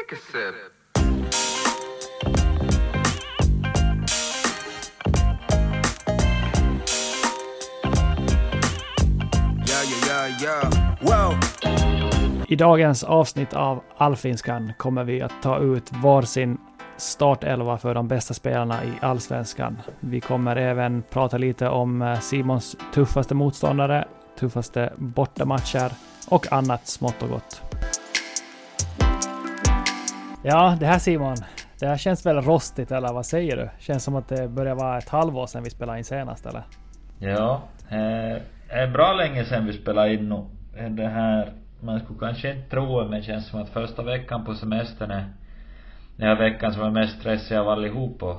Take a sip. Yeah, yeah, yeah, yeah. Wow. I dagens avsnitt av Allfinskan kommer vi att ta ut varsin startelva för de bästa spelarna i Allsvenskan. Vi kommer även prata lite om eh, Simons tuffaste motståndare, tuffaste bortamatcher och annat smått och gott. Ja, det här Simon, det här känns väl rostigt eller vad säger du? Känns som att det börjar vara ett halvår sedan vi spelade in senast eller? Ja, eh, är bra länge sedan vi spelade in nu. Eh, det här, man skulle kanske inte tro det men det känns som att första veckan på semestern är den här veckan som är mest stressig av allihop och,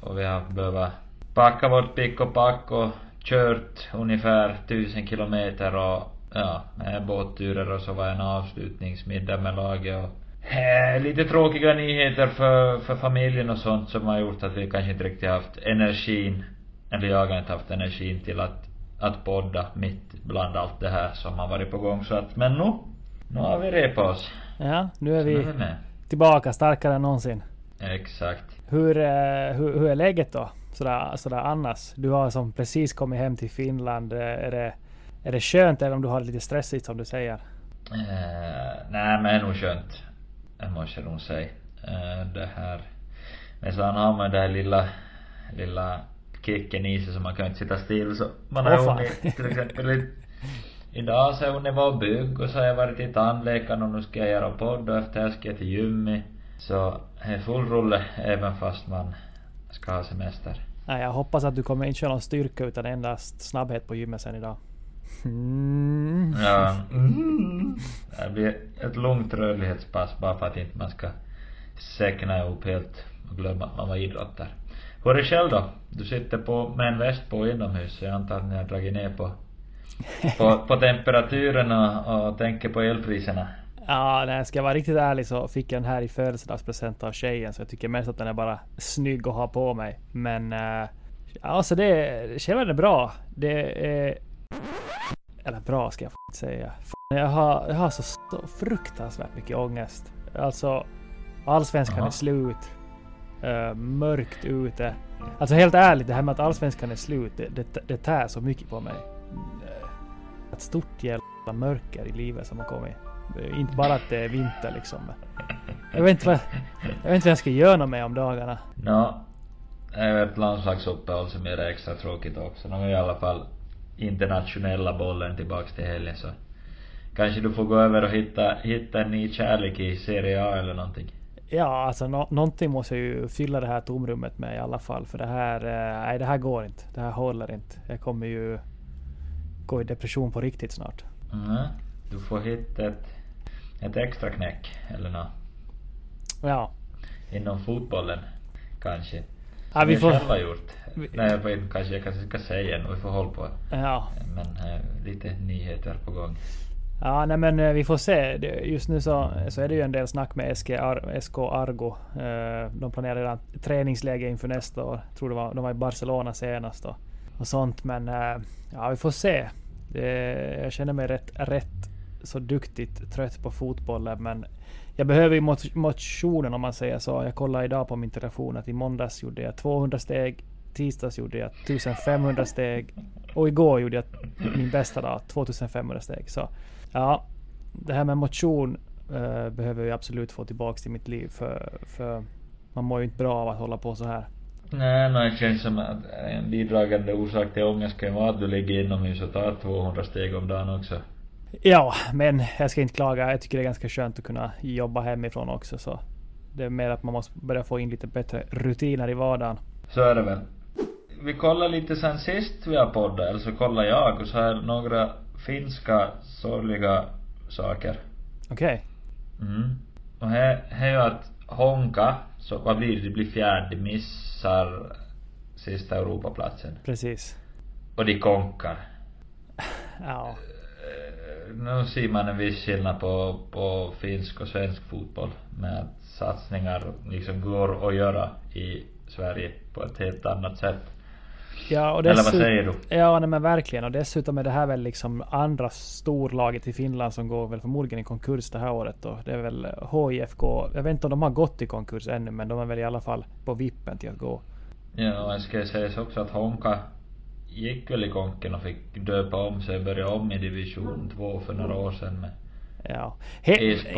och vi har behövt packa vårt pick och pack och kört ungefär tusen kilometer och ja, med båtturer och så var en avslutningsmiddag med laget och eh, lite tråkiga nyheter för, för familjen och sånt som har gjort att vi kanske inte riktigt haft energin, eller jag har inte haft energin till att, att podda mitt bland allt det här som har varit på gång så att, men nu, nu har vi repat oss. Ja, nu är Så nu vi är vi tillbaka starkare än någonsin. Exakt. Hur, eh, hur, hur är läget då? Sådär, sådär annars? Du har som precis kommit hem till Finland. Eh, Är det, är det skönt eller om du har det lite stressigt som du säger? Eh, nej men det är nog skönt. Jag nog säga. Eh, det här. Men sen har man den här lilla, lilla kicken i sig så man kan inte sitta still så. Man har fan. hunnit till exempel i, Idag så har jag hunnit vara och bygga och så har jag varit till tandläkaren och nu ska jag göra podd och efter det ska jag till gymmet. Så det är full rulle även fast man ska ha semester. Nej, jag hoppas att du kommer inte köra någon styrka utan endast snabbhet på gymmet sen idag. Mm. Ja. Det blir ett långt rörlighetspass bara för att inte man ska säkna ihop helt och glömma att man var idrottare. Hur är det själv då? Du sitter på, med en väst på inomhus så jag antar att ni har dragit ner på, på, på temperaturen och, och tänker på elpriserna. Ja, nej, ska jag vara riktigt ärlig så fick jag den här i födelsedagspresent av tjejen så jag tycker mest att den är bara snygg att ha på mig. Men eh, alltså det, själva är det bra. Det är... Eller bra ska jag säga. Fan, Jag har, jag har så, så fruktansvärt mycket ångest. Alltså, allsvenskan Jaha. är slut. Uh, mörkt ute. Alltså helt ärligt, det här med att allsvenskan är slut, det, det, det tär så mycket på mig. Eh, Ett stort jävla mörker i livet som har kommit. Eh, Inte bara att det är vinter liksom. Jag vet inte vad jag, vet inte vad jag ska göra med om dagarna. Nå, det är ett landslagsuppehåll som gör det extra tråkigt också. De är i alla fall internationella bollen tillbaks till helgen så kanske du får gå över och hitta, hitta en ny kärlek i Serie A eller någonting. Ja, alltså nå någonting måste jag ju fylla det här tomrummet med i alla fall. För det här, eh, nej det här går inte. Det här håller inte. Jag kommer ju gå i depression på riktigt snart. Mm. Du får hitta ett, ett extra knäck eller nå Ja. inom fotbollen kanske. Ja, vi jag får- själv har gjort. vi- Nej, jag vet kanske jag kanske ska säga nu, vi får hålla på. Ja. Men eh, lite nyheter på gång. Ja, nej men eh, vi får se. Just nu så, så är det ju en del snack med SK, Ar, SK Argo. Eh, De planerar redan träningsläge inför nästa år. Jag tror det var, de var i Barcelona senast och, och sånt. Men eh, ja, vi får se. Det, jag känner mig rätt, rätt så duktigt trött på fotbollen. Men jag behöver ju motionen om man säger så. Jag kollade idag på min telefon att i måndags gjorde jag 200 steg. Tisdags gjorde jag 1500 steg. Och igår gjorde jag min bästa dag, 2500 steg. Så ja, det här med motion eh, behöver jag absolut få tillbaks till mitt liv. För, för man mår ju inte bra av att hålla på så här. Nej, nej, det känns som att en bidragande orsak till ångest kan ju vara att du ligger inomhus och tar 200 steg om dagen också. Ja, men jag ska inte klaga. Jag tycker det är ganska skönt att kunna jobba hemifrån också. Så det är mer att man måste börja få in lite bättre rutiner i vardagen. Så är det väl. Vi kollar lite sen sist vi har poddat, eller så kollar jag och så här några finska sorgliga saker. Okej. Mm. Och här, här är ju att Honka, så vad blir det? Det blir fjärde, de missar sista Europaplatsen. Precis. Och de konkar. Ja. Eh, Nu ser man en viss skillnad på, på finsk och svensk fotboll. Med att satsningar liksom går att göra i Sverige på ett helt annat sätt. Ja, och Eller vad säger du? Ja, nej, men verkligen. Och dessutom är det här väl liksom andra storlaget i Finland som går väl förmodligen i konkurs det här året då. Det är väl HIFK. Jag vet inte om de har gått i konkurs ännu, men de är väl i alla fall på vippen till att gå. Ja, och det ska sägas också att Honka gick väl i konken och fick döpa om sig och börja om i division 2 för några år sedan med Ja. He,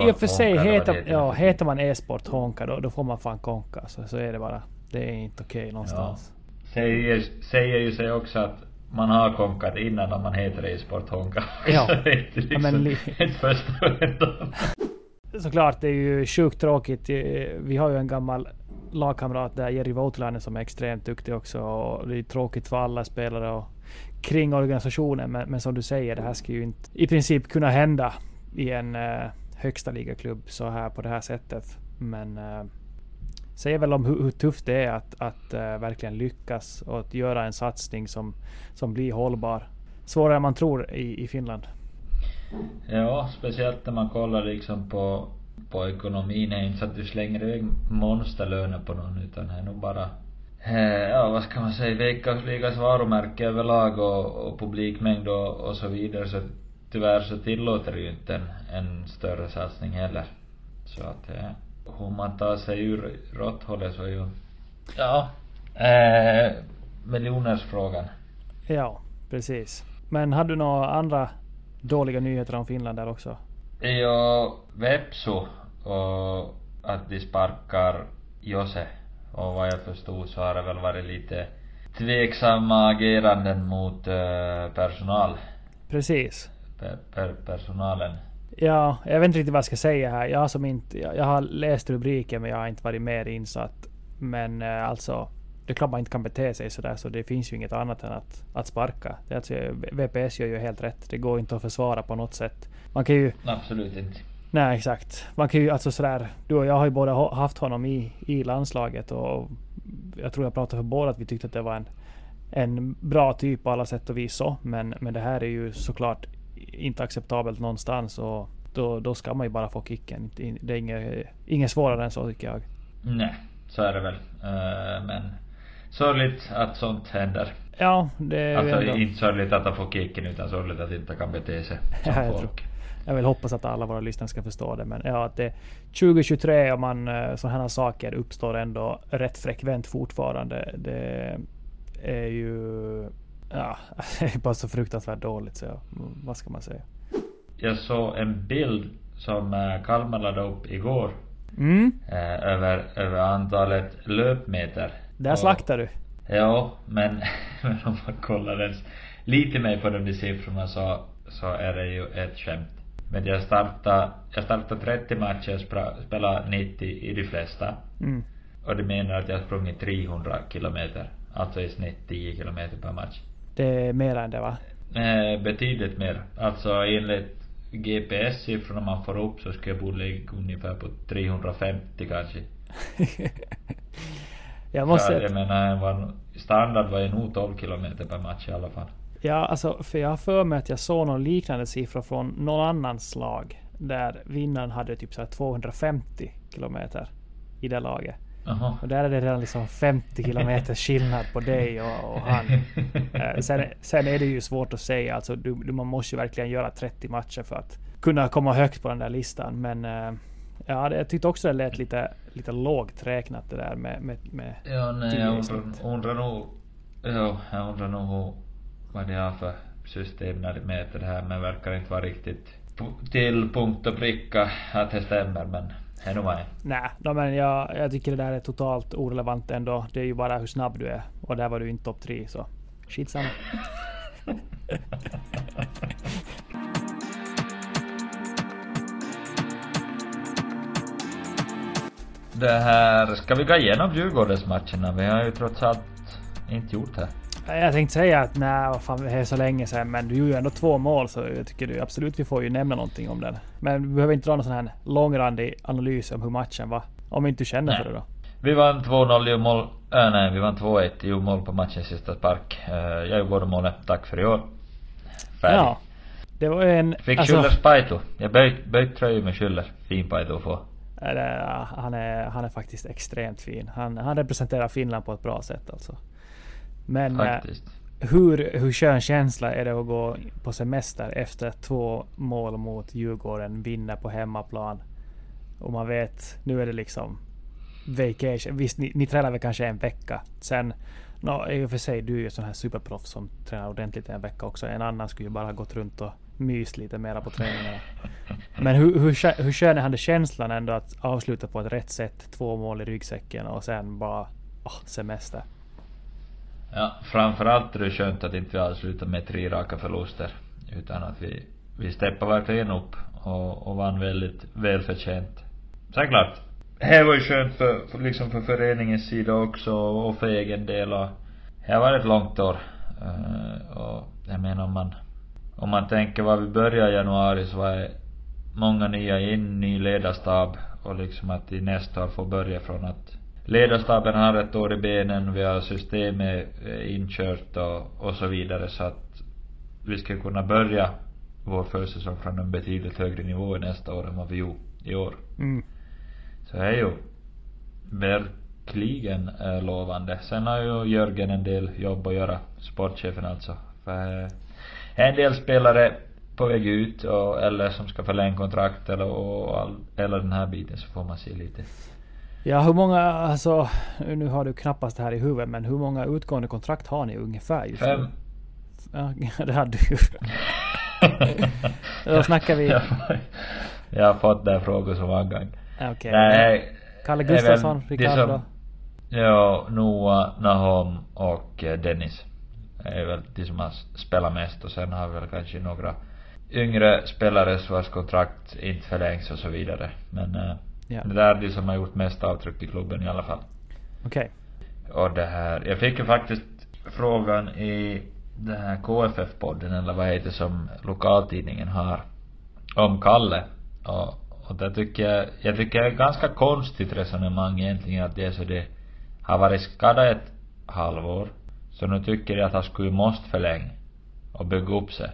I och för sig, heter, ja, heter man e-sport Honka då, då får man fan konka. Så, så är det bara. Det är inte okej någonstans. säger, säger ju sig också att man har konkat innan om man heter e-sport Honka. Ja. Så det är inte Ja, men liksom li- ett första. Såklart, det är ju sjukt tråkigt. Vi har ju en gammal lagkamrat där, Jerry Voutilainen, som är extremt duktig också. Och det är tråkigt för alla spelare och kring organisationen. Men, men som du säger, det här ska ju inte i princip kunna hända i en eh, högsta ligaklubb så här på det här sättet. Men eh, säger väl om hur, hur tufft det är att, att eh, verkligen lyckas och att göra en satsning som, som blir hållbar. Svårare än man tror i, i Finland. Ja, speciellt när man kollar liksom på, på ekonomin. Är inte så att du slänger iväg monsterlöner på någon utan det är nog bara Ja, vad ska man säga, veckans ligas varumärke överlag och, och publikmängd och, och så vidare. Så tyvärr så tillåter det ju inte en, en större satsning heller. Så att eh, hur man tar sig ur råtthålet så är ju Ja. Eh, miljonersfrågan. Ja, precis. Men hade du några andra dåliga nyheter om Finland där också? Ja, Vepsu och att de sparkar Jose. Och vad jag förstod så har det väl varit lite tveksamma ageranden mot eh, personal. Precis. Per, per, personalen. Ja, jag vet inte riktigt vad jag ska säga här. Jag, har som inte, jag, har läst rubriken men jag har inte varit mer insatt. Men eh, alltså, det är klart man inte kan bete sig sådär så det finns ju inget annat än att, att sparka. Det är alltså, VPS gör ju helt rätt. Det går inte att försvara på något sätt. Man kan ju... Absolut inte. Nej, exakt. Man kan ju alltså sådär... Du och jag har ju båda ha- haft honom i, i landslaget och jag tror jag pratade för båda att vi tyckte att det var en, en bra typ på alla sätt och vis så. Men, men det här är ju såklart inte acceptabelt någonstans och då, då ska man ju bara få kicken. Det är inget, inget svårare än så tycker jag. Nej, så är det väl. Eh, men sorgligt att sånt händer. Ja, det är Alltså ändå, inte sorgligt att han får kicken utan sorgligt att inte kan bete sig som folk. Jag vill hoppas att alla våra lyssnare ska förstå det. Men ja, att det 2023 och man eh, sådana här saker uppstår ändå rätt frekvent fortfarande. Det är ju... Ja, det är bara så fruktansvärt dåligt så vad ska man säga? Jag såg en bild som eh, Kalmar laddade upp igår. Mm, Eh, över, över antalet löpmeter. där Och- slaktar du. Ja, men, men om man kollar ens lite mer på de där siffrorna så, så är det ju ett skämt. Men jag startade, jag startade 30 matcher, spra- spelade 90 i de flesta. Mm. Och det menar att jag har sprungit 300 kilometer. Alltså i snitt 10 kilometer per match. Det är mer än det va? Eh, betydligt mer. Alltså enligt GPS-siffrorna man får upp så ska jag borde ligga ungefär på 350 kanske. jag Så måste... jag menar, standard var ju nog 12 kilometer per match i alla fall. Ja, alltså för jag har för mig att jag såg någon liknande siffra från någon annan slag. Där vinnaren hade typ så här 250 kilometer i det laget. Jaha. Och där är det redan liksom 50 kilometers skillnad på dig och, och han. Eh, sen, sen är det ju svårt att säga. Alltså, du, du, man måste ju verkligen göra 30 matcher för att kunna komma högt på den där listan. Men eh, ja, det, jag tyckte också det lät lite, lite lågt räknat det där med, med, med Ja, nej, jag undrar, undrar nog... Ja, jag undrar nog vad det är för system när de mäter det här, men verkar inte vara riktigt till punkt och pricka att det stämmer, men det är. Nej, no, men jag, jag tycker det där är totalt orelevant ändå. Det är ju bara hur snabb du är. Och där var du inte topp tre så skitsamma. Det här, ska vi gå igenom Djurgårdens-matcherna? Vi har ju trots allt inte gjort det. Jag tänkte säga att nej, vad fan, det är så länge sedan. Men du gjorde ju ändå två mål så jag tycker du absolut vi får ju nämna någonting om den. Men vi behöver inte dra någon sån här långrandig analys om hur matchen var. Om inte du känner Nej. för det då. Vi vann 2-0 i mål, äh, nej vi vann 2-1 i mål på matchens sista spark. Uh, jag gjorde båda målen. Tack för i år. Färdig. Ja. Det var en... Fick alltså- Schüllers paito. Jag böjt, böjt tröja med Schüller. Fin paito att få. Han, är, han är faktiskt extremt fin. Han, han representerar Finland på ett bra sätt alltså. Men eh, Faktiskt. hur, hur skön känsla är det att gå på semester efter två mål mot Djurgården, vinna på hemmaplan. Och man vet, nu är det liksom vacation. Visst, ni, ni tränar väl kanske en vecka. Sen, no, i och för sig, du är ju sån här superproffs som tränar ordentligt en vecka också. En annan skulle ju bara ha gått runt och myst lite mera på träningarna. Men hur, hur, hur skön är han det känslan ändå att avsluta på ett rätt sätt? Två mål i ryggsäcken och sen bara åh, semester. Ja, framförallt är det skönt att inte vi avslutar med tre raka förluster. Utan att vi, vi steppade verkligen upp och, och vann väldigt välförtjänt. Sen klart, det var ju skönt för, för, liksom för föreningens sida också och för egen del och det har varit ett långt år. Uh, och jag menar om man, om man tänker var vi började i januari så var det många nya in, ny ledarstab och liksom att i nästa år få börja från att ledarstaben har ett år i benen, vi har systemet eh, inkört och, och så vidare så att vi ska kunna börja vår försäsong från en betydligt högre nivå nästa år än vad vi gjorde i år. Mm. Så det är ju verkligen eh, lovande. Sen har ju Jörgen en del jobb att göra, sportchefen alltså. För eh, en del spelare på väg ut och, eller som ska förlänga kontrakt eller och all, eller den här biten så får man se lite. Ja, hur många, alltså, nu har du knappast det här i huvudet, men hur många utgående kontrakt har ni ungefär just Fem. nu? Ja, det hade du ju. Då snackar vi... Jag, har fått den frågan så många gånger. Okej. Nej. Kalle det Gustafsson, det Ricardo. som- Ja, Noah, Nahom och eh, Dennis. är väl de som har spelat mest och sen har vi väl kanske några yngre spelare vars kontrakt inte förlängs och så vidare. Men eh, Ja. det där är de som har gjort mest avtryck i klubben i alla fall. Okej. Och det här, jag fick ju faktiskt frågan i den här KFF-podden eller vad heter det som lokaltidningen har om Kalle. Och, och det tycker jag, jag tycker det är ett ganska konstigt resonemang egentligen att det är så det har varit skadad ett halvår. Så nu tycker jag att han skulle måste förlänga och bygga upp sig.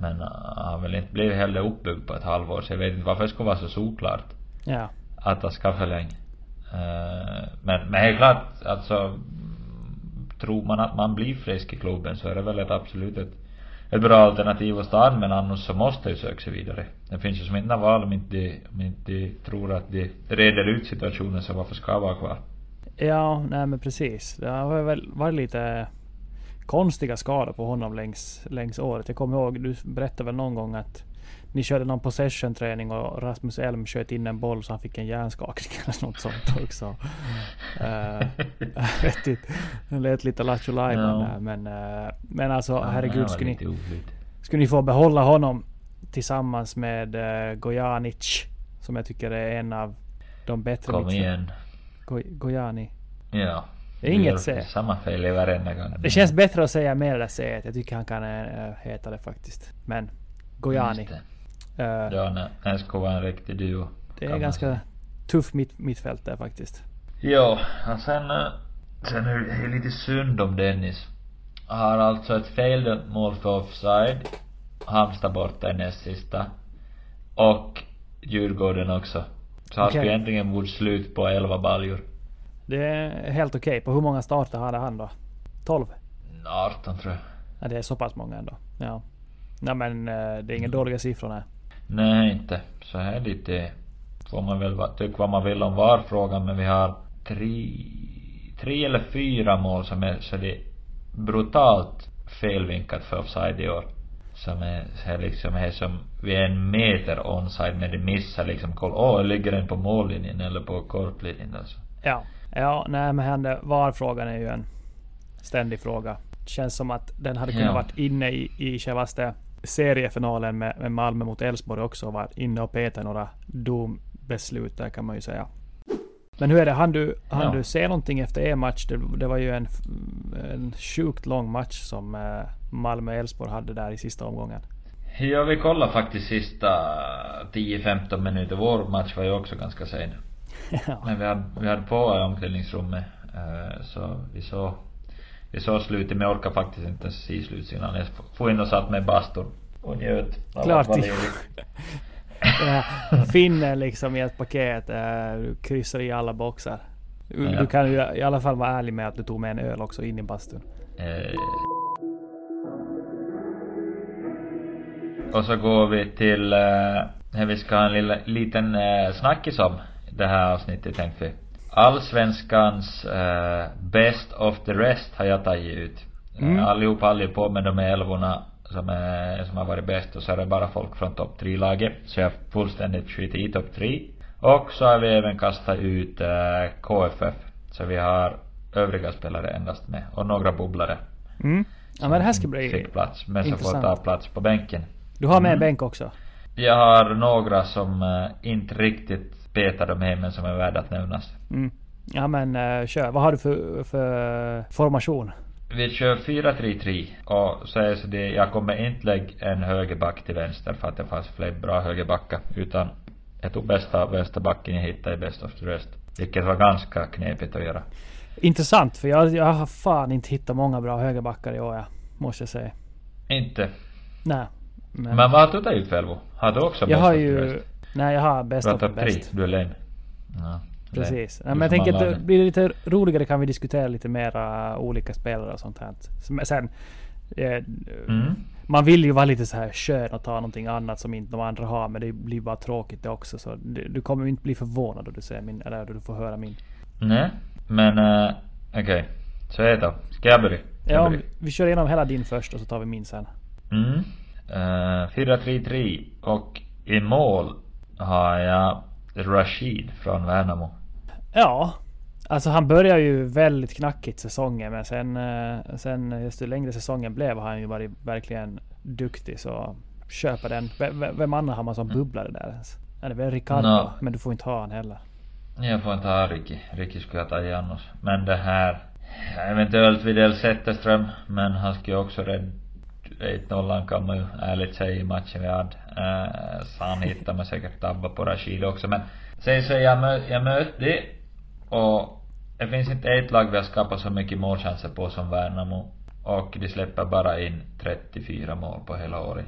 Men uh, han har väl inte blivit heller uppbyggd på ett halvår så jag vet inte varför det skulle vara så såklart Ja. att han ska förlänga. Eh, men, men helt klart, alltså tror man att man blir frisk i klubben så är det väl ett absolut ett, ett bra alternativ att stanna men annars så måste ju söka sig vidare. Det finns ju som inte val om inte de, om inte de tror att de reder ut situationen så varför ska jag vara kvar? Ja, nej men precis. Det har väl varit lite konstiga skador på honom längs, längs året. Jag kommer ihåg, du berättade väl någon gång att ni körde någon possession-träning och Rasmus Elm sköt in en boll så han fick en hjärnskakning eller något sånt också. Vet inte. Det lät lite lattjo där men, eh, men alltså Ja, herregud skulle ni, skulle ni få behålla honom tillsammans med uh, Gojanic som jag tycker är en av de bättre Kom igen. Go- Gojani. Ja. Det är inget C. Samma fel i varenda gång. Det känns bättre att säga mer eller C. Jag tycker han kan äh, heta det faktiskt. Men Gojani. Eh, Ja, nej, det skulle vara en riktig duo. det är ganska säga. tuff mitt, mittfält där faktiskt. Ja, och sen, eh, sen är det lite synd om Dennis. har alltså ett failed mål för offside. Halmstad borta i näst sista. Och Djurgården också. Så han Okej. skulle egentligen borde slut på 11 baljor. Det är helt okej. På hur många starter hade han då? 12? 18 tror jag. Ja, det är så pass många ändå. Ja. Nej men eh, det är inga dåliga siffror nej. Nej, inte. Så här lite får man väl tycka vad man vill om VAR-frågan, men vi har tre, tre eller fyra mål som är så det är brutalt felvinkat för offside i år. Som är, så här liksom är som, vi är en meter onside när de missar liksom koll, åh, ligger den på mållinjen eller på kortlinjen alltså. Ja. Ja, nej men VAR-frågan är ju en ständig fråga. Känns som att den hade kunnat Ja. varit inne i, i självaste seriefinalen med, med Malmö mot Elfsborg också. och Varit inne och petat några dombeslut där kan man ju säga. Men hur är det? Han du, han Ja. du se någonting efter er match? Det, det var ju en, en sjukt lång match som eh, Malmö-Elfsborg hade där i sista omgången. Ja, vi kollade faktiskt sista 10-15 minuter. Vår match var ju också ganska sen. ja. Men vi hade, vi hade på omklädningsrummet. eh, Så vi såg Vi såg slutet men jag orkade faktiskt inte ens se slutsignalen. Jag får in och satt med bastun och njöt Klart det- finnen liksom i ett paket. eh, Du kryssar i alla boxar. Du, Ja. du kan ju i alla fall vara ärlig med att du tog med en öl också in i bastun. Eh. Och så går vi till, eh, här vi ska ha en lilla, liten eh, snackis om det här avsnittet tänkte vi. Allsvenskans eh, Best of the Rest har jag tagit ut. Mm. Mm. Allihop håller på med de älvorna som, är, som har varit bäst och så är det bara folk från topp 3-laget. Så jag har fullständigt skitit i topp 3. Och så har vi även kastat ut eh, KFF. Så vi har övriga spelare endast med. Och några bubblare. Mm. Ja men det här ska bli Fick plats, men som får intressant. ta plats på bänken. Du har med en Mm. bänk också? Jag har några som eh, inte riktigt petar dem hem men som är värda att nämnas. Mm. Ja men uh, kör. Vad har du för, för formation? Vi kör 4-3-3 och så är så det, jag kommer inte lägga en högerback till vänster för att det fanns fler bra högerbackar utan jag tog bästa vänsterbacken jag hittade i Best of the Rest. Vilket var ganska knepigt att göra. Intressant för jag, jag har fan inte hittat många bra högerbackar i år Måste jag säga. Inte. Nej. Men, Men vad har du tagit Felvo? Har du också jag Best har of the ju... Rest? Nej jag har bäst of the best. du är lame. Ja, Precis. Nej, men jag tänker att det blir lite roligare kan vi diskutera lite mera olika spelare och sånt här. Sen... Eh, Mm. Man vill ju vara lite så här skön och ta någonting annat som inte de andra har. Men det blir bara tråkigt det också. Så du, du kommer inte bli förvånad då du ser min... Eller då du får höra min. Nej, men uh, okej. Så är det då. Ska jag börja? Ja, vi kör igenom hela din först och så tar vi min sen. Mm. Uh, 4-3-3 och i mål har jag Rashid från Värnamo. Ja. Alltså han börjar ju väldigt knackigt säsongen men sen, eh, sen desto längre säsongen blev har han ju varit verkligen duktig så köper den. V- Vem annan har man som bubblare där ens? Ja, det är väl Ricardo, Nå. men du får inte ha han heller. Jag får inte ha Ricky. Ricky skulle jag tagit annars. Men det här... Eventuellt Widell Zetterström. Men han skulle ju också rädda 1-0 kan man ju ärligt säga i matchen vi hade. Uh, så han hittar man säkert tabba på Rashid också. Men sen så jag, mö, jag mötte det. Och det finns inte ett lag vi har skapat så mycket målchanser på som Värnamo. Och de släpper bara in 34 mål på hela året.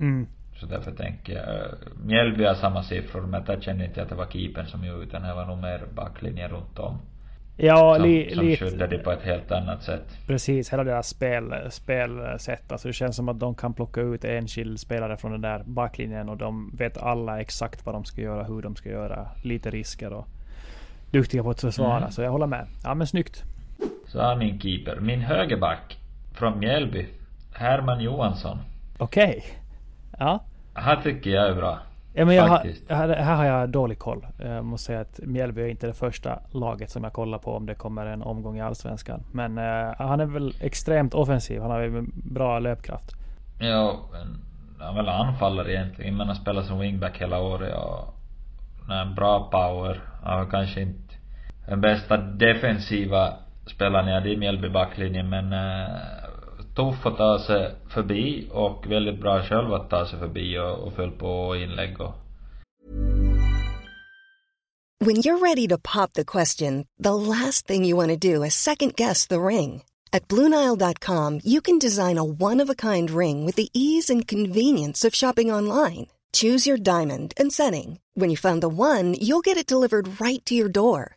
Mm. Så därför tänker jag, eh, Mjällby har samma siffror men där kände inte jag att det var keepern som gjorde utan det var nog mer backlinjen runt om. Ja, som, li, som lite. skyddade på ett helt annat sätt. Precis, hela deras spel, spelsätt. Alltså det känns som att de kan plocka ut enskild spelare från den där backlinjen och de vet alla exakt vad de ska göra, hur de ska göra. Lite risker och duktiga på att försvara. Mm. Så jag håller med. Ja men snyggt. Så har min keeper. Min högerback från Mjällby, Herman Johansson. Okej. Ja. Han tycker jag är bra. Ja, men jag har, här, har jag dålig koll. Jag måste säga att Mjällby är inte det första laget som jag kollar på om det kommer en omgång i Allsvenskan. Men eh, han är väl extremt offensiv. Han har ju bra löpkraft. Ja, han är väl anfallare egentligen. Men han spelar som wingback hela året och har en bra power. Han har kanske inte den bästa defensiva spelaren i Mjällby backlinjen men uh, tuff att ta sig förbi och väldigt bra själv att ta sig förbi och, och på inlägg och When you're ready to pop the question, the last thing you want to do is second guess the ring. At Bluenile.com, you can design a one of a kind ring with the ease and convenience of shopping online. Choose your diamond and setting. When you find the one, you'll get it delivered right to your door.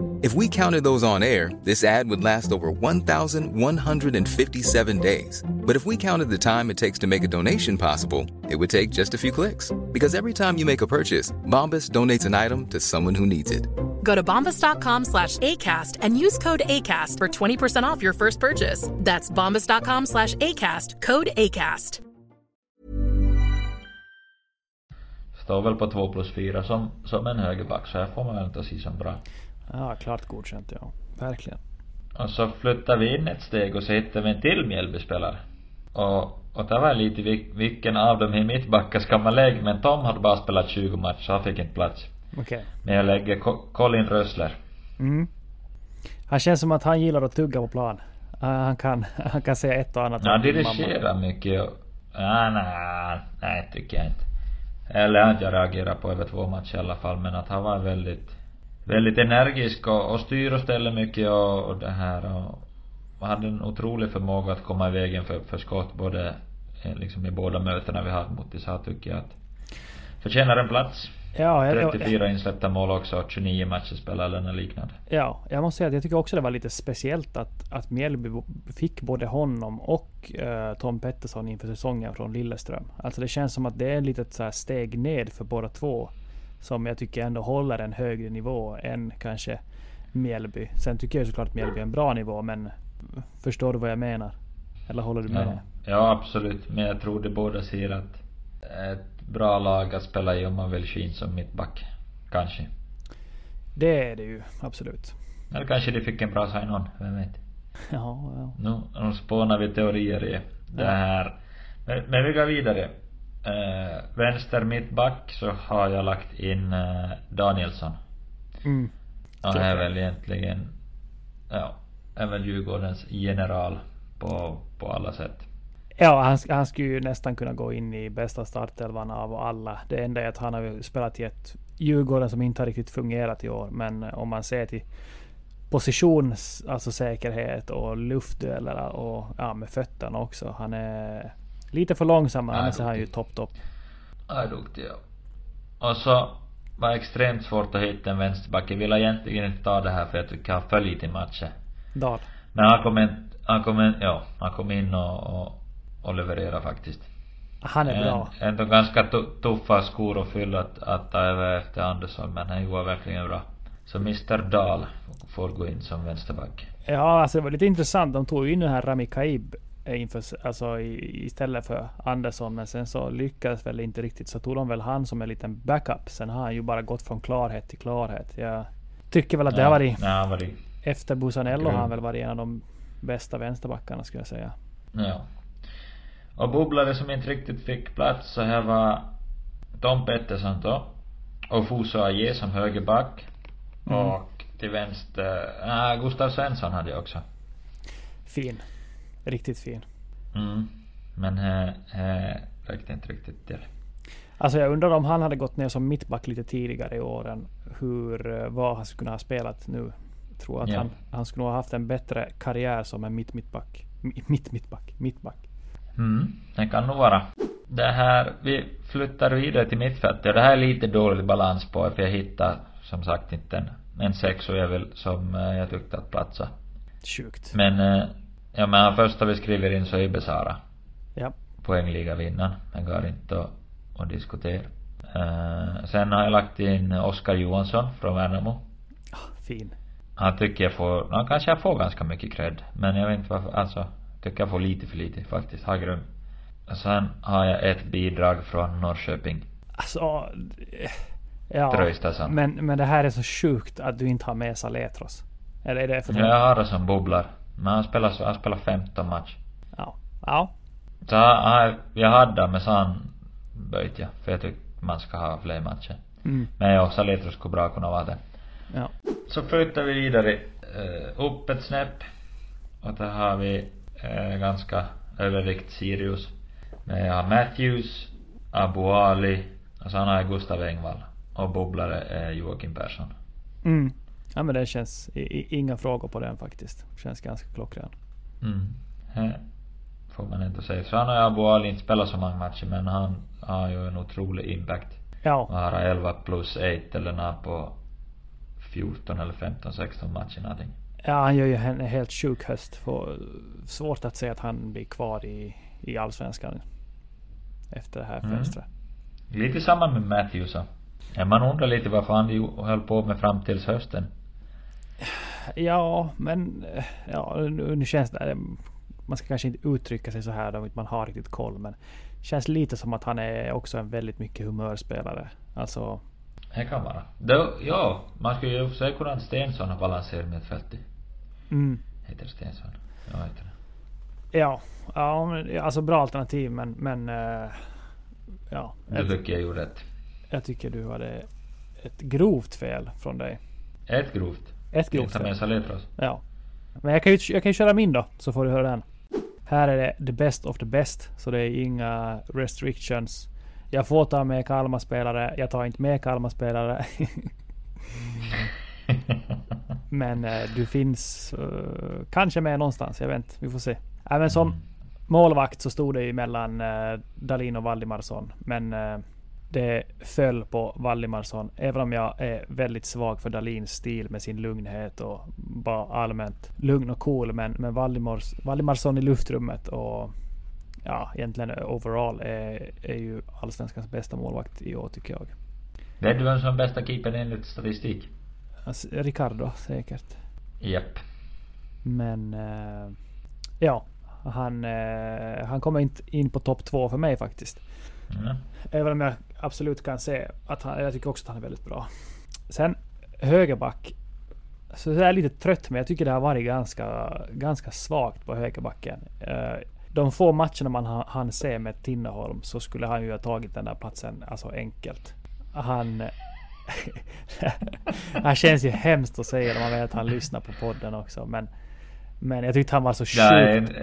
If we counted those on air, this ad would last over 1,157 days. But if we counted the time it takes to make a donation possible, it would take just a few clicks. Because every time you make a purchase, Bombas donates an item to someone who needs it. Go to bombas.com slash ACAST and use code ACAST for 20% off your first purchase. That's bombas.com slash ACAST, code ACAST. Står väl på 2 plus 4 som, som en högerback, så här får man väl inte se som bra. Ja, klart godkänt ja. Verkligen. Och så flyttar vi in ett steg och så hittar vi en till Mjällbyspelare. Och, och det var lite vil, vilken av dem i mittbackar ska man lägga, men Tom hade bara spelat 20 matcher, så han fick inte plats. Okej. Okay. Men jag lägger Co Colin Rössler. Mm. Han känns som att han gillar att tugga på plan. Han kan, han kan säga ett och annat. Han dirigerar mycket och... Ja, nej, nej tycker jag inte. Eller att jag reagerar på över två matcher i alla fall, men att han var väldigt väldigt energisk och, och styr och ställer mycket och, och det här och, och hade en otrolig förmåga att komma i vägen för, för skott både liksom i båda mötena vi hade mot Isha tycker jag att förtjänar en plats. Ja, jag, 34 insläppta mål också, 29 matcher spelade eller liknande. Ja, jag måste säga att jag tycker också det var lite speciellt att, att Mjällby fick både honom och uh, Tom Pettersson inför säsongen från Lilleström. Alltså det känns som att det är ett litet så steg ned för båda två som jag tycker ändå håller en högre nivå än kanske Mjällby. Sen tycker jag såklart att Mjällby är en bra nivå men förstår du vad jag menar? Eller håller du med? Ja, ja absolut. Men jag tror det båda ser att ett bra lag att spela i om man vill Shin som mittback. Kanske. Det är det ju, absolut. Eller kanske de fick en bra sign-on, vem vet? Ja, ja. Nu, nu spånar vi teorier i det här. Men, men vi går vidare. Uh, vänster mittback så har jag lagt in uh, Danielsson. Mm. Han är väl egentligen, ja, är väl Djurgårdens general på, på alla sätt. Ja, han, han skulle ju nästan kunna gå in i bästa startelvan av alla. Det enda är att han har spelat i ett Djurgården som inte har riktigt fungerat i år. Men om man ser till positions, alltså säkerhet och luftdueller och ja, med fötterna också. Han är Lite för långsam, annars är han ju topp, topp. Ja, duktig ja. Och så var extremt svårt att hitta en vänsterback. Jag vill egentligen inte ta det här för jag tycker han för lite i matchen. Dahl. Men han kom in, han kom in, ja, han kom in och, och, och levererade faktiskt. Han är bra. Ändå ganska tuffa skor att fylla att, att ta över efter Andersson, men han gjorde verkligen bra. Så Mr Dahl får gå in som vänsterback. Ja, alltså det var lite intressant. De tog ju in den här Rami Kaib inför, alltså istället för Andersson. Men sen så lyckades väl inte riktigt. Så tog de väl han som en liten backup. Sen har han ju bara gått från klarhet till klarhet. Jag tycker väl att det har varit... Ja, varit efter Busanello har han väl varit en av de bästa vänsterbackarna skulle jag säga. Ja. Och bubblare som inte riktigt fick plats så här var Tom Pettersson då. Och Fuso Aje som högerback. Mm. Och till vänster, ah, Gustav Svensson hade jag också. Fin. Riktigt fin. Mm. Men här, här räckte inte riktigt till. Alltså jag undrar om han hade gått ner som mittback lite tidigare i åren. Hur, eh, vad han skulle kunna ha spelat nu. Jag tror att ja. han, han skulle ha haft en bättre karriär som en mitt mittback. Mitt mittback. Mm, det kan nog vara. Det här, vi flyttar vidare till mittfältet. Det här är lite dålig balans på för jag hittar som sagt inte en, en sex och jag vill som eh, jag tyckte att platsa. Sjukt. Men eh, Ja men han första vi skriver in så är Besara. Ja. Poängliga vinnaren. Det går inte att, att diskutera. Uh, sen har jag lagt in Oskar Johansson från Värnamo. Oh, fin. Han tycker jag får, han kanske jag får ganska mycket cred. Men jag vet inte varför, alltså. Tycker jag får lite för lite faktiskt. Har grund. Sen har jag ett bidrag från Norrköping. Alltså. Ja. Tröjstason. Men, men det här är så sjukt att du inte har med Saletros. Eller är det för Jag har det som bubblar. Men han spelar, han spelar 15 match. Ja. Ja. Så han, jag hade med så han böjt ja. För jag tycker man ska ha fler matcher. Mm. Men ja, Saletros skulle bra kunna vara det. Ja. Så flyttar vi vidare uh, upp ett snäpp. Och där har vi uh, ganska övervikt Sirius. Men jag har Matthews, Abu Ali, och sen har jag Gustav Engvall. Och bubblare är Joakim Persson. Mm. Ja men det känns, inga frågor på den faktiskt. Känns ganska klockren. Mm. Här får man inte säga. Så han har Abu Ali inte spelat så många matcher men han har ju en otrolig impact. Ja. Och har 11 plus 8 eller nå på 14 eller 15, 16 matcher någonting. Ja han gör ju en helt sjuk höst. Får svårt att säga att han blir kvar i, i Allsvenskan. Efter det här Mm. fönstret. Lite samma med Matthews. man undrar lite varför han höll på med fram tills hösten. Ja, men eh, ja, nu, nu känns det... Man ska kanske inte uttrycka sig så här då man har riktigt koll, men känns lite som att han är också en väldigt mycket humörspelare. Alltså, Det kan vara. Då, ja, man skulle ju säga kunna att Stensson har balanserat mittfältet. mm, Heter det Stensson? Ja, heter det. ja, ja, men, alltså bra alternativ, men, men eh, ja. Du tycker jag gjorde rätt. jag tycker du hade ett grovt fel från dig. Ett grovt. Ett grovt. Ja. Men jag kan ju jag kan ju köra min då, så får du höra den. Här är det the best of the best, så det är inga restrictions. Jag får ta med Kalmar-spelare, jag tar inte med Kalmar-spelare. men eh, du finns eh, kanske med någonstans, jag vet inte. Vi får se. Även som målvakt så stod det ju mellan uh, Dalin och Valdimarsson. Men eh, det föll på Valdimarsson. Även om jag är väldigt svag för Dalins stil med sin lugnhet och bara allmänt lugn och cool. Men, men Valdimarsson i luftrummet och ja, egentligen overall är, är ju allsvenskans bästa målvakt i år tycker jag. Vet du vem som är bästa keepern enligt statistik? Alltså, Ricardo säkert. Japp. Men eh, ja, han, eh, han kommer inte in på topp två för mig faktiskt. Mm. Även om jag absolut kan se att han, jag tycker också att han är väldigt bra. Sen högerback. Så jag är lite trött men jag tycker det har varit ganska, ganska svagt på högerbacken. Eh, De få matcherna man ha- hann se med Tinneholm så skulle han ju ha tagit den där platsen alltså enkelt. Han... han känns ju hemskt att säga när man vet att han lyssnar på podden också men... Men jag tyckte han var så sjukt...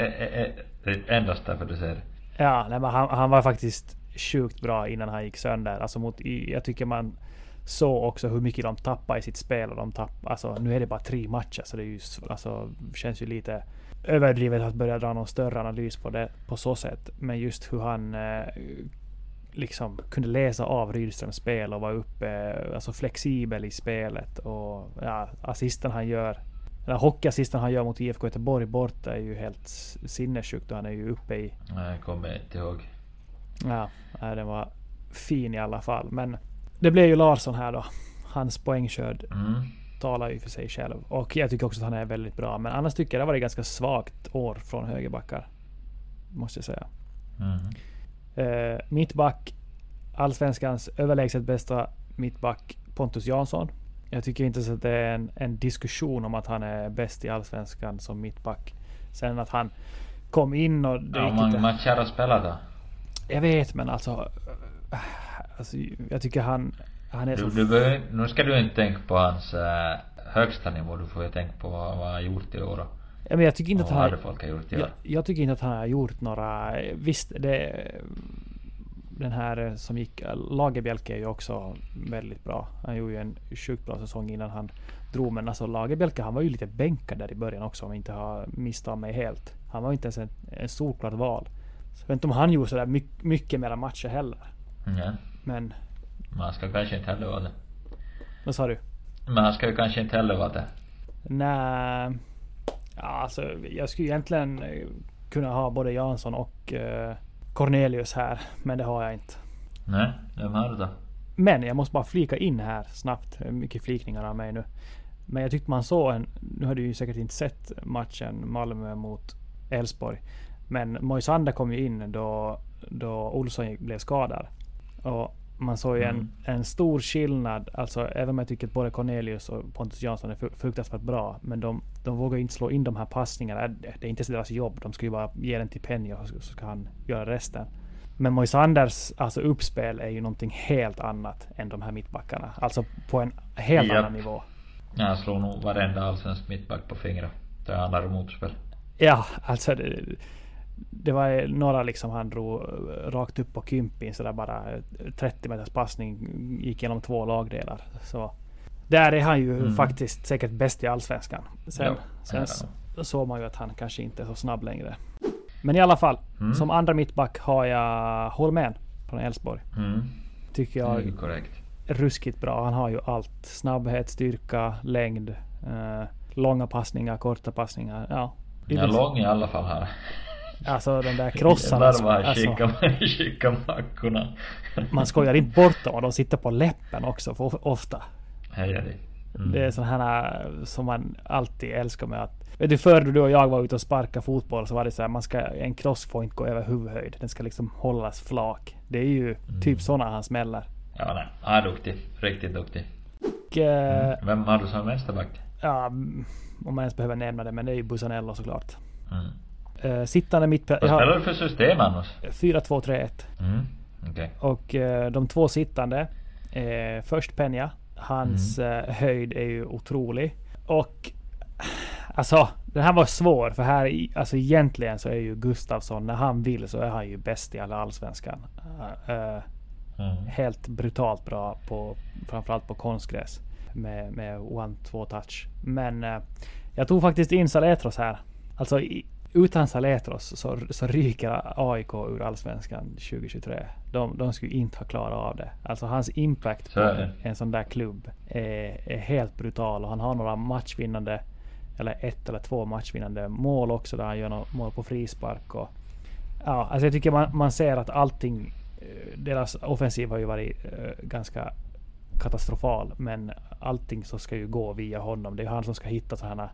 En- endast därför du säger det. Ja, nej, men han, han var faktiskt sjukt bra innan han gick sönder. Alltså mot, jag tycker man såg också hur mycket de tappar i sitt spel. Och de tappar. alltså, nu är det bara tre matcher så det är ju, alltså, känns ju lite överdrivet att börja dra någon större analys på det på så sätt. Men just hur han eh, liksom kunde läsa av Rydströms spel och var uppe, eh, alltså flexibel i spelet. Och ja, assisten han gör den här hockeyassisten han gör mot IFK Göteborg borta är ju helt sinnessjukt och han är ju uppe i Nej, jag kommer inte ihåg. Ja, den var fin i alla fall. Men det blev ju Larsson här då. Hans poängskörd Mm. talar ju för sig själv. Och jag tycker också att han är väldigt bra. Men annars tycker jag det var ett ganska svagt år från högerbackar. Måste jag säga. Mm. Eh, mittback. Allsvenskans överlägset bästa mittback Pontus Jansson. Jag tycker inte så att det är en, en diskussion om att han är bäst i Allsvenskan som mittback. Sen att han kom in och... Det Ja, gick många inte- spelat då? Jag vet men alltså... äh, alltså jag tycker han... Han är Du, så... du behöver, nu ska du inte tänka på hans äh, högsta nivå. Du får ju tänka på vad, han har gjort i år. ja, men jag tycker inte att han... folk har gjort i år. Jag, jag tycker inte att han har gjort några... Visst, det... Den här som gick... Lagerbjälke är ju också väldigt bra. Han gjorde ju en sjukt bra säsong innan han drog. Men alltså Lagerbjälke han var ju lite bänkad där i början också om jag inte har misstagit mig helt. Han var inte ens en, en solklart val. Så jag vet inte om han gjorde sådär mycket, mycket mera matcher heller. Ja. Men... Han ska kanske inte heller vara det. Vad sa du? Men han ska ju kanske inte heller vara det. Nej. Ja, alltså jag skulle egentligen eh, kunna ha både Jansson och eh, Cornelius här. Men det har jag inte. Nej, vem har du då? Men jag måste bara flika in här snabbt. Mycket flikningar av mig nu. Men jag tyckte man såg en... Nu har du ju säkert inte sett matchen Malmö mot Elfsborg. Men Moisander kom ju in då, då Olsson blev skadad. Och man såg ju en, Mm. en stor skillnad. Alltså även om jag tycker att både Cornelius och Pontus Jansson är fru- fruktansvärt bra. Men de, de vågar inte slå in de här passningarna. Det är inte deras jobb. De ska ju bara ge den till Penny och så ska han göra resten. Men Moisanders alltså uppspel är ju någonting helt annat än de här mittbackarna. Alltså på en helt Japp. annan nivå. Jag slår nog varenda allsvensk mittback på fingret. Det handlar om motspel. Ja, alltså det, det var några liksom han drog eh, rakt upp på Kympin sådär bara eh, 30 meters passning gick genom två lagdelar. Så där är han ju Mm. faktiskt säkert bäst i Allsvenskan. Sen, Ja, sen ja. såg man ju att han kanske inte är så snabb längre. Men i alla fall, Mm. som andra mittback har jag Holmén från Elfsborg. Mm. Tycker jag ruskigt bra. Han har ju allt. Snabbhet, styrka, längd, eh, långa passningar, korta passningar. Ja. Är lång i alla fall här. Alltså den där krossarna. Jävlar vad skickar mackorna. man skojar inte bort dem och de sitter på läppen också för ofta. Heja dig. Mm. Det är sådana här eh, som man alltid älskar med att... Vet du förr du och jag var ute och sparkade fotboll så var det så här man ska... En cross får inte gå över huvudhöjd. Den ska liksom hållas flak. Det är ju Mm. typ sådana han smäller. Ja, nej. Han är duktig. Riktigt duktig. Och, eh, Vem har du som vänsterback? ja, mm, om man ens behöver nämna det, men det är ju Busanello såklart. Mm. Eh, sittande mittback... Vad spelar du för system annars? 4-2-3-1. Mm. Okej. Och eh, de två sittande. Eh, först Peña. Hans Mm. höjd är ju otrolig. Och alltså den här var svår för här alltså egentligen så är ju Gustafsson när han vill så är han ju bäst i alla allsvenskan. Mm. helt brutalt bra på framförallt på konstgräs med, med one-två touch. Men jag tog faktiskt in Saletros här. Alltså i, utan Saletros så, så ryker AIK ur allsvenskan 2023. De, de skulle inte ha klarat av det. Alltså hans impact på en sån där klubb är, är helt brutal och han har några matchvinnande eller ett eller två matchvinnande mål också där han gör något mål på frispark. Och, ja, alltså jag tycker man, man ser att allting eh, deras offensiv har ju varit eh, ganska katastrofal. Men allting så ska ju gå via honom. Det är han som ska hitta sådana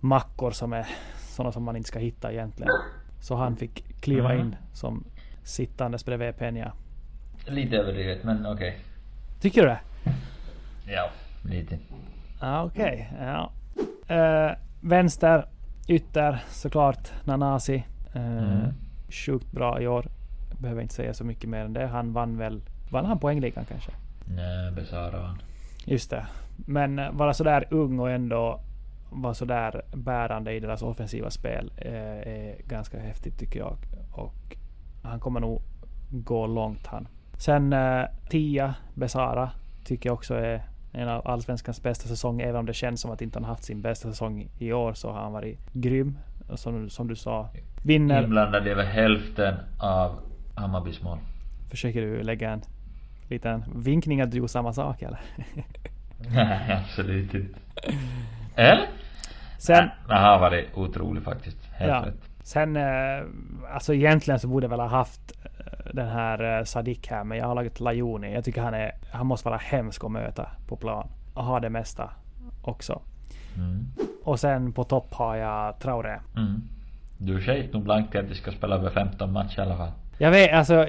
mackor som är sådana som man inte ska hitta egentligen. Så han fick kliva Mm. in som sittandes bredvid Peña. Lite överdrivet, men okej. Tycker du det? Ja, lite. Ja, okej. Ja. Eh, vänster, ytter såklart Nanasi. Eh, Mm. Sjukt bra i år. Behöver inte säga så mycket mer än det. Han vann väl... Vann han poängligan kanske? Nej, Besara han. Just det. Men eh, vara sådär ung och ändå vara sådär bärande i deras offensiva spel eh, är ganska häftigt tycker jag. Och han kommer nog gå långt han. Sen eh, Tia Besara tycker jag också är en av Allsvenskans bästa säsonger. Även om det känns som att inte han haft sin bästa säsong i år så har han varit grym. Som, som du sa, vinner. Inblandad över hälften av Hammarbys mål. Försöker du lägga en liten vinkning att du gjorde samma sak eller? Nej, absolut inte. Eller? Sen, Nej, han har varit otrolig faktiskt. Helt Ja. rätt. Sen, eh, alltså egentligen så borde jag väl ha haft eh, den här eh, Sadik här, men jag har lagat Lajoni. Jag tycker han är, han måste vara hemsk att möta på plan. Och ha det mesta också. Mm. Och sen på topp har jag Traoré. Mm. Du skejt nog blankt till att de ska spela över 15 matcher i alla fall. Jag vet, alltså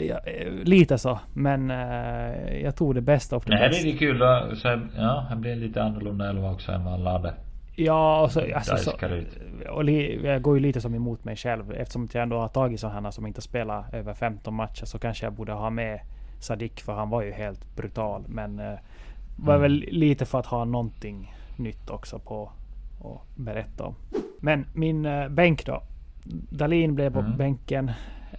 lite så. Men eh, jag tog det bästa av det Nej, det är bästa. lite kul då. Så, ja, han blir lite annorlunda elva också än vad alla hade. Ja, och så, alltså, så, Dajskar ut. och li, jag går ju lite som emot mig själv. Eftersom jag ändå har tagit sådana som inte spelar över 15 matcher så kanske jag borde ha med Sadik för han var ju helt brutal. Men eh, var Mm. väl lite för att ha någonting nytt också på att berätta om. Men min eh, bänk då. Dalin blev på Mm. bänken.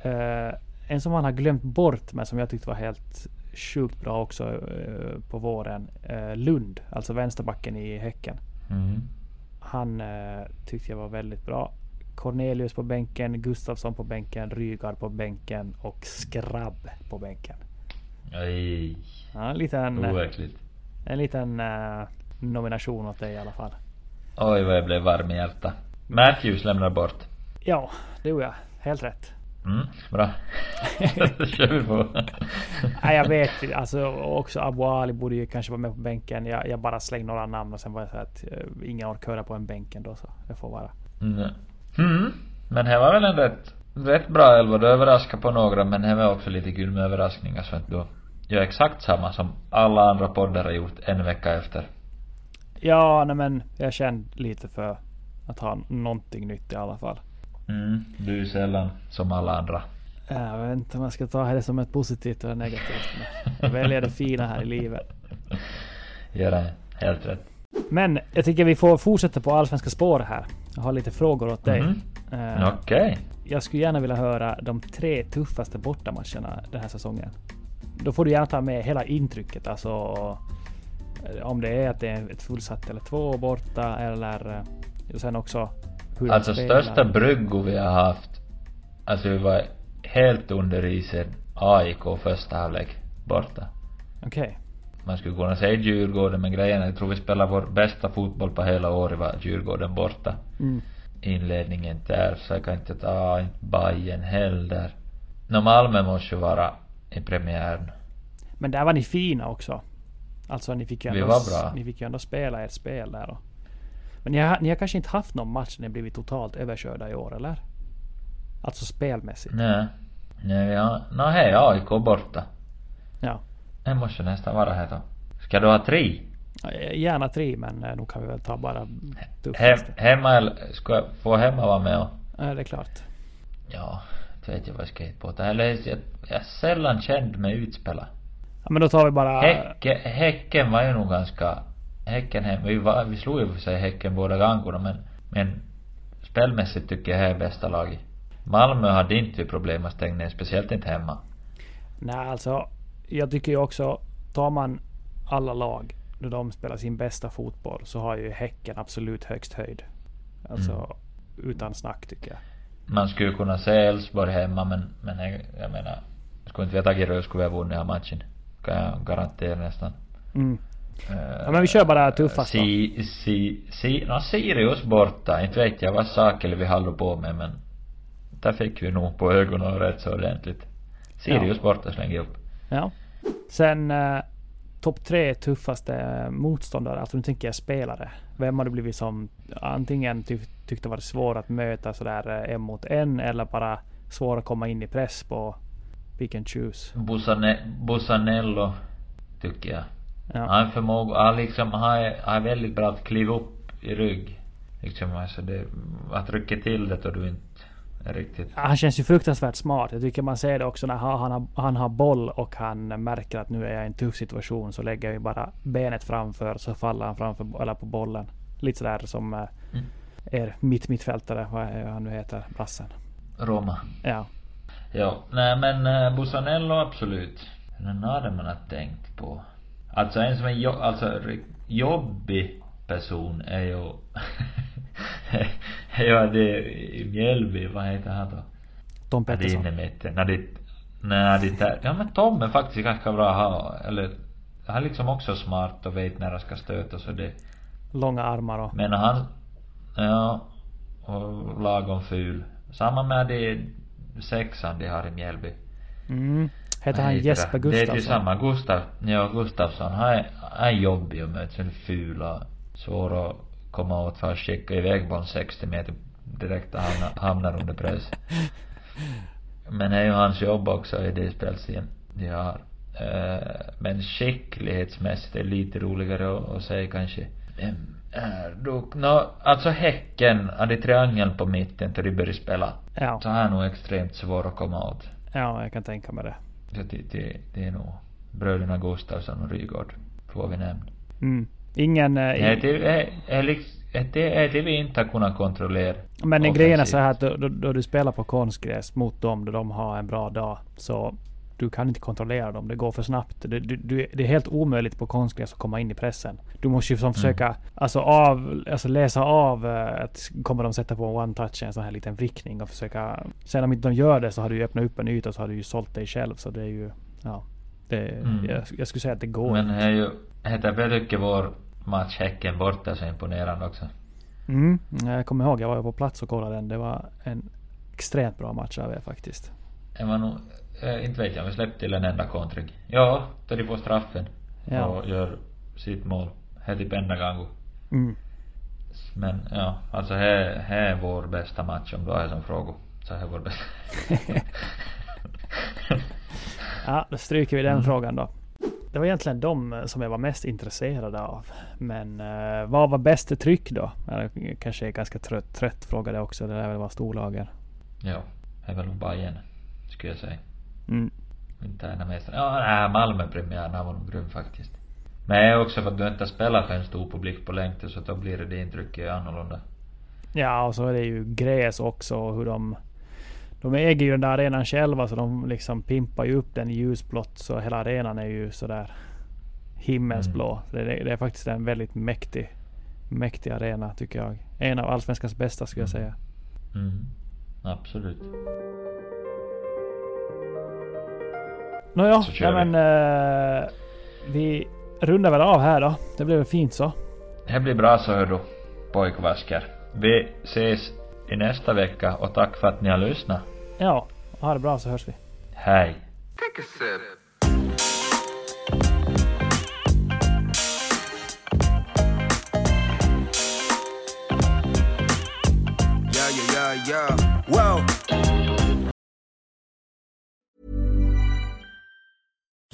Eh, en som man har glömt bort men som jag tyckte var helt sjukt bra också eh, på våren. Eh, Lund, alltså vänsterbacken i Häcken. Mm. Han eh, tyckte jag var väldigt bra. Cornelius på bänken, Gustafsson på bänken, Rygaard på bänken och Skrabb på bänken. Aj. Ja, en liten, eh, Overkligt. en liten eh, nomination åt dig i alla fall. Oj vad jag blev varm i hjärtat. Matthews lämnar bort. Ja, det gjorde jag. Helt rätt. Mm, bra. Kör vi på. Nej, jag vet. Alltså, också Abu Ali borde ju kanske vara med på bänken. Jag, jag bara slängde några namn och sen var jag så att eh, ingen orkar höra på en bänken då så det får vara. Mm. Mm. Men det var väl en rätt, rätt bra elva. Du överraskade på några men det var också lite kul med överraskningar så att du gör exakt samma som alla andra poddar har gjort en vecka efter. Ja, nej men jag kände lite för att ha någonting nytt i alla fall. Mm. Du är sällan som alla andra. Jag vet inte om jag ska ta det som ett positivt eller negativt. Men jag väljer det fina här i livet. Gör det. Helt rätt. Men jag tycker vi får fortsätta på allsvenska spår här. Jag har lite frågor åt dig. Mhm. Eh, Okej. Jag skulle gärna vilja höra de tre tuffaste bortamatcherna den här säsongen. Då får du gärna ta med hela intrycket. Alltså eh, om det är att det är ett fullsatt eller två borta eller eh, och sen också hur Alltså spelar. största bryggo vi har haft. Alltså vi var helt under isen AIK första halvlek borta. Okej. Man skulle kunna säga Djurgården men grejen är jag tror vi spelar vår bästa fotboll på hela året var Djurgården borta. Mm. Inledningen där så jag kan inte ta inte Bajen heller. Nå Malmö måste ju vara i premiären. Men där var ni fina också. Alltså ni fick ju Vi ändå, var bra. Ni fick ju ändå spela ert spel där. Och. Men ni har, ni har kanske inte haft någon match där ni blivit totalt överkörda i år, eller? Alltså spelmässigt. Nej. Nej vi har, nå hej AIK borta. Ja. Det måste nästan vara här då. Ska du ha tre? Gärna tre, men eh, nog kan vi väl ta bara tuffaste. hemma eller, ska få hemma vara med och Ja, det är klart. Ja, inte vet jag vad jag ska hitta på. Det här jag, jag har sällan känt mig utspelad. Ja, men då tar vi bara... Häcken, häcken var ju nog ganska, Häcken hem, vi, var, vi slog ju för sig Häcken båda gångerna men, men spelmässigt tycker jag det är bästa laget. Malmö hade inte problem att stänga ner, speciellt inte hemma. Nej, alltså. Jag tycker ju också, tar man alla lag då de spelar sin bästa fotboll så har ju Häcken absolut högst höjd. Alltså Mm. utan snack tycker jag. Man skulle kunna säga Elfsborg hemma men, men jag, jag menar, skulle inte vi ha tagit röd skulle vi ha vunnit den här matchen. Kan jag garantera nästan. Mm. Eh, Ja, men vi kör bara tuffast då. Si, si, si, no, Sirius borta. Inte vet jag vad Sakeli vi håller på med men där fick vi nog på ögonen rätt så ordentligt. Sirius borta slänger jag upp. Ja. Sen eh, topp tre tuffaste motståndare, alltså nu tänker jag spelare. Vem har du blivit som antingen ty tyckte varit svår att möta sådär eh, en mot en eller bara svår att komma in i press på? Pick and choose. Busane, Busanello tycker jag. Ja. Han förmåga, han liksom, han är, han är väldigt bra att kliva upp i rygg. Liksom alltså det, att rycka till det då du inte är riktigt Han känns ju fruktansvärt smart. Jag tycker man ser det också när han, han, har, han har boll och han märker att nu är jag i en tuff situation. Så lägger jag bara benet framför så faller han framför eller på bollen. Lite sådär som eh, Mm. er mitt mittfältare, vad är han nu heter, brassen. Roma. Ja. Ja, nej men uh, Busanello absolut. Den hade man har tänkt på. Alltså en som är jo, alltså jobbig person är ju är ju det i Mjällby, vad heter han då? Tom det Pettersson. i mitten. När det, när det ja men Tom är faktiskt ganska bra att ha, eller han är liksom också smart och vet när han ska stöta så det Långa armar och... men han, ja, och lagom ful. Samma med det sexan de har i Mjällby. Mm. Heter han Jesper det? Det är ju Gustafsson? samma, Gustav, ja Gustafsson, han är, han är jobbig att möta, så ful och svår att komma åt för att skicka iväg bollen 60 meter direkt och hamnar, hamnar under press. Men det är ju hans jobb också i det spelstilen de har. Eh, men skicklighetsmässigt är det lite roligare att, säga kanske. Vem är då, nå, alltså Häcken, hade triangeln på mitten till de började spela. Ja. Så han är nog extremt svår att komma åt. ja, jag kan tänka mig det. Så det, det, det är nog bröderna Gustafsson och Rygaard, får vi nämna. Mm. Ingen... eh, Det är det, är, är, liksom- det är det vi inte har kunnat kontrollera. Men grejen är så här att då, då, då du spelar på konstgräs mot dem, då de har en bra dag, så du kan inte kontrollera dem. Det går för snabbt. Du, du, du, det är helt omöjligt på konstgräs att komma in i pressen. Du måste ju som försöka alltså av, alltså läsa av eh, att kommer de sätta på en one touch, en sån här liten vrickning och försöka. Sen om inte de gör det så har du ju öppnat upp en yta och så har du ju sålt dig själv. Så det är ju, ja. Det, Mm. jag, jag skulle säga att det går. Men det är ju, heter tycker vår match Häcken borta så imponerande också. Mm, jag kommer ihåg, jag var på plats och kollade den. Det var en extremt bra match av er faktiskt. Det var nog, eh, inte vet jag om vi släppte till en enda kontring. Ja, då de får straffen. Ja. Och gör sitt mål. Det är typ enda gången. Mm. Men ja, alltså det är vår bästa match om du har det som fråga. Så det är vår bästa. Ja, då stryker vi den Mm. frågan då. Det var egentligen de eh, som jag var mest intresserad av. Men eh, vad var bäst tryck då? Eller, kanske är ganska trött, trött fråga det också. Det där väl var storlagen. ja, det är väl. Skulle skulle jag säga. Mm. Interna mästare. Ja, nej, Malmö-premiären var nog grym faktiskt. Men också för att du inte spelar för en stor publik på längden så då blir det, det intrycket annorlunda. Ja, och så är det ju gräs också och hur de... De äger ju den där arenan själva så de liksom pimpar ju upp den i ljusblått så hela arenan är ju sådär himmelsblå. Mm. Så det, det är faktiskt en väldigt mäktig, mäktig arena tycker jag. En av Allsvenskans bästa skulle jag säga. Mm. Absolut. Nåja, ja, men eh, vi rundar väl av här då. Det blev väl fint så. Det blir bra så hör du, pojkvasker. Vi ses i nästa vecka och tack för att ni har lyssnat. Ja, ha det bra så hörs vi. Hej. Take a sip. Yeah, yeah, yeah, yeah.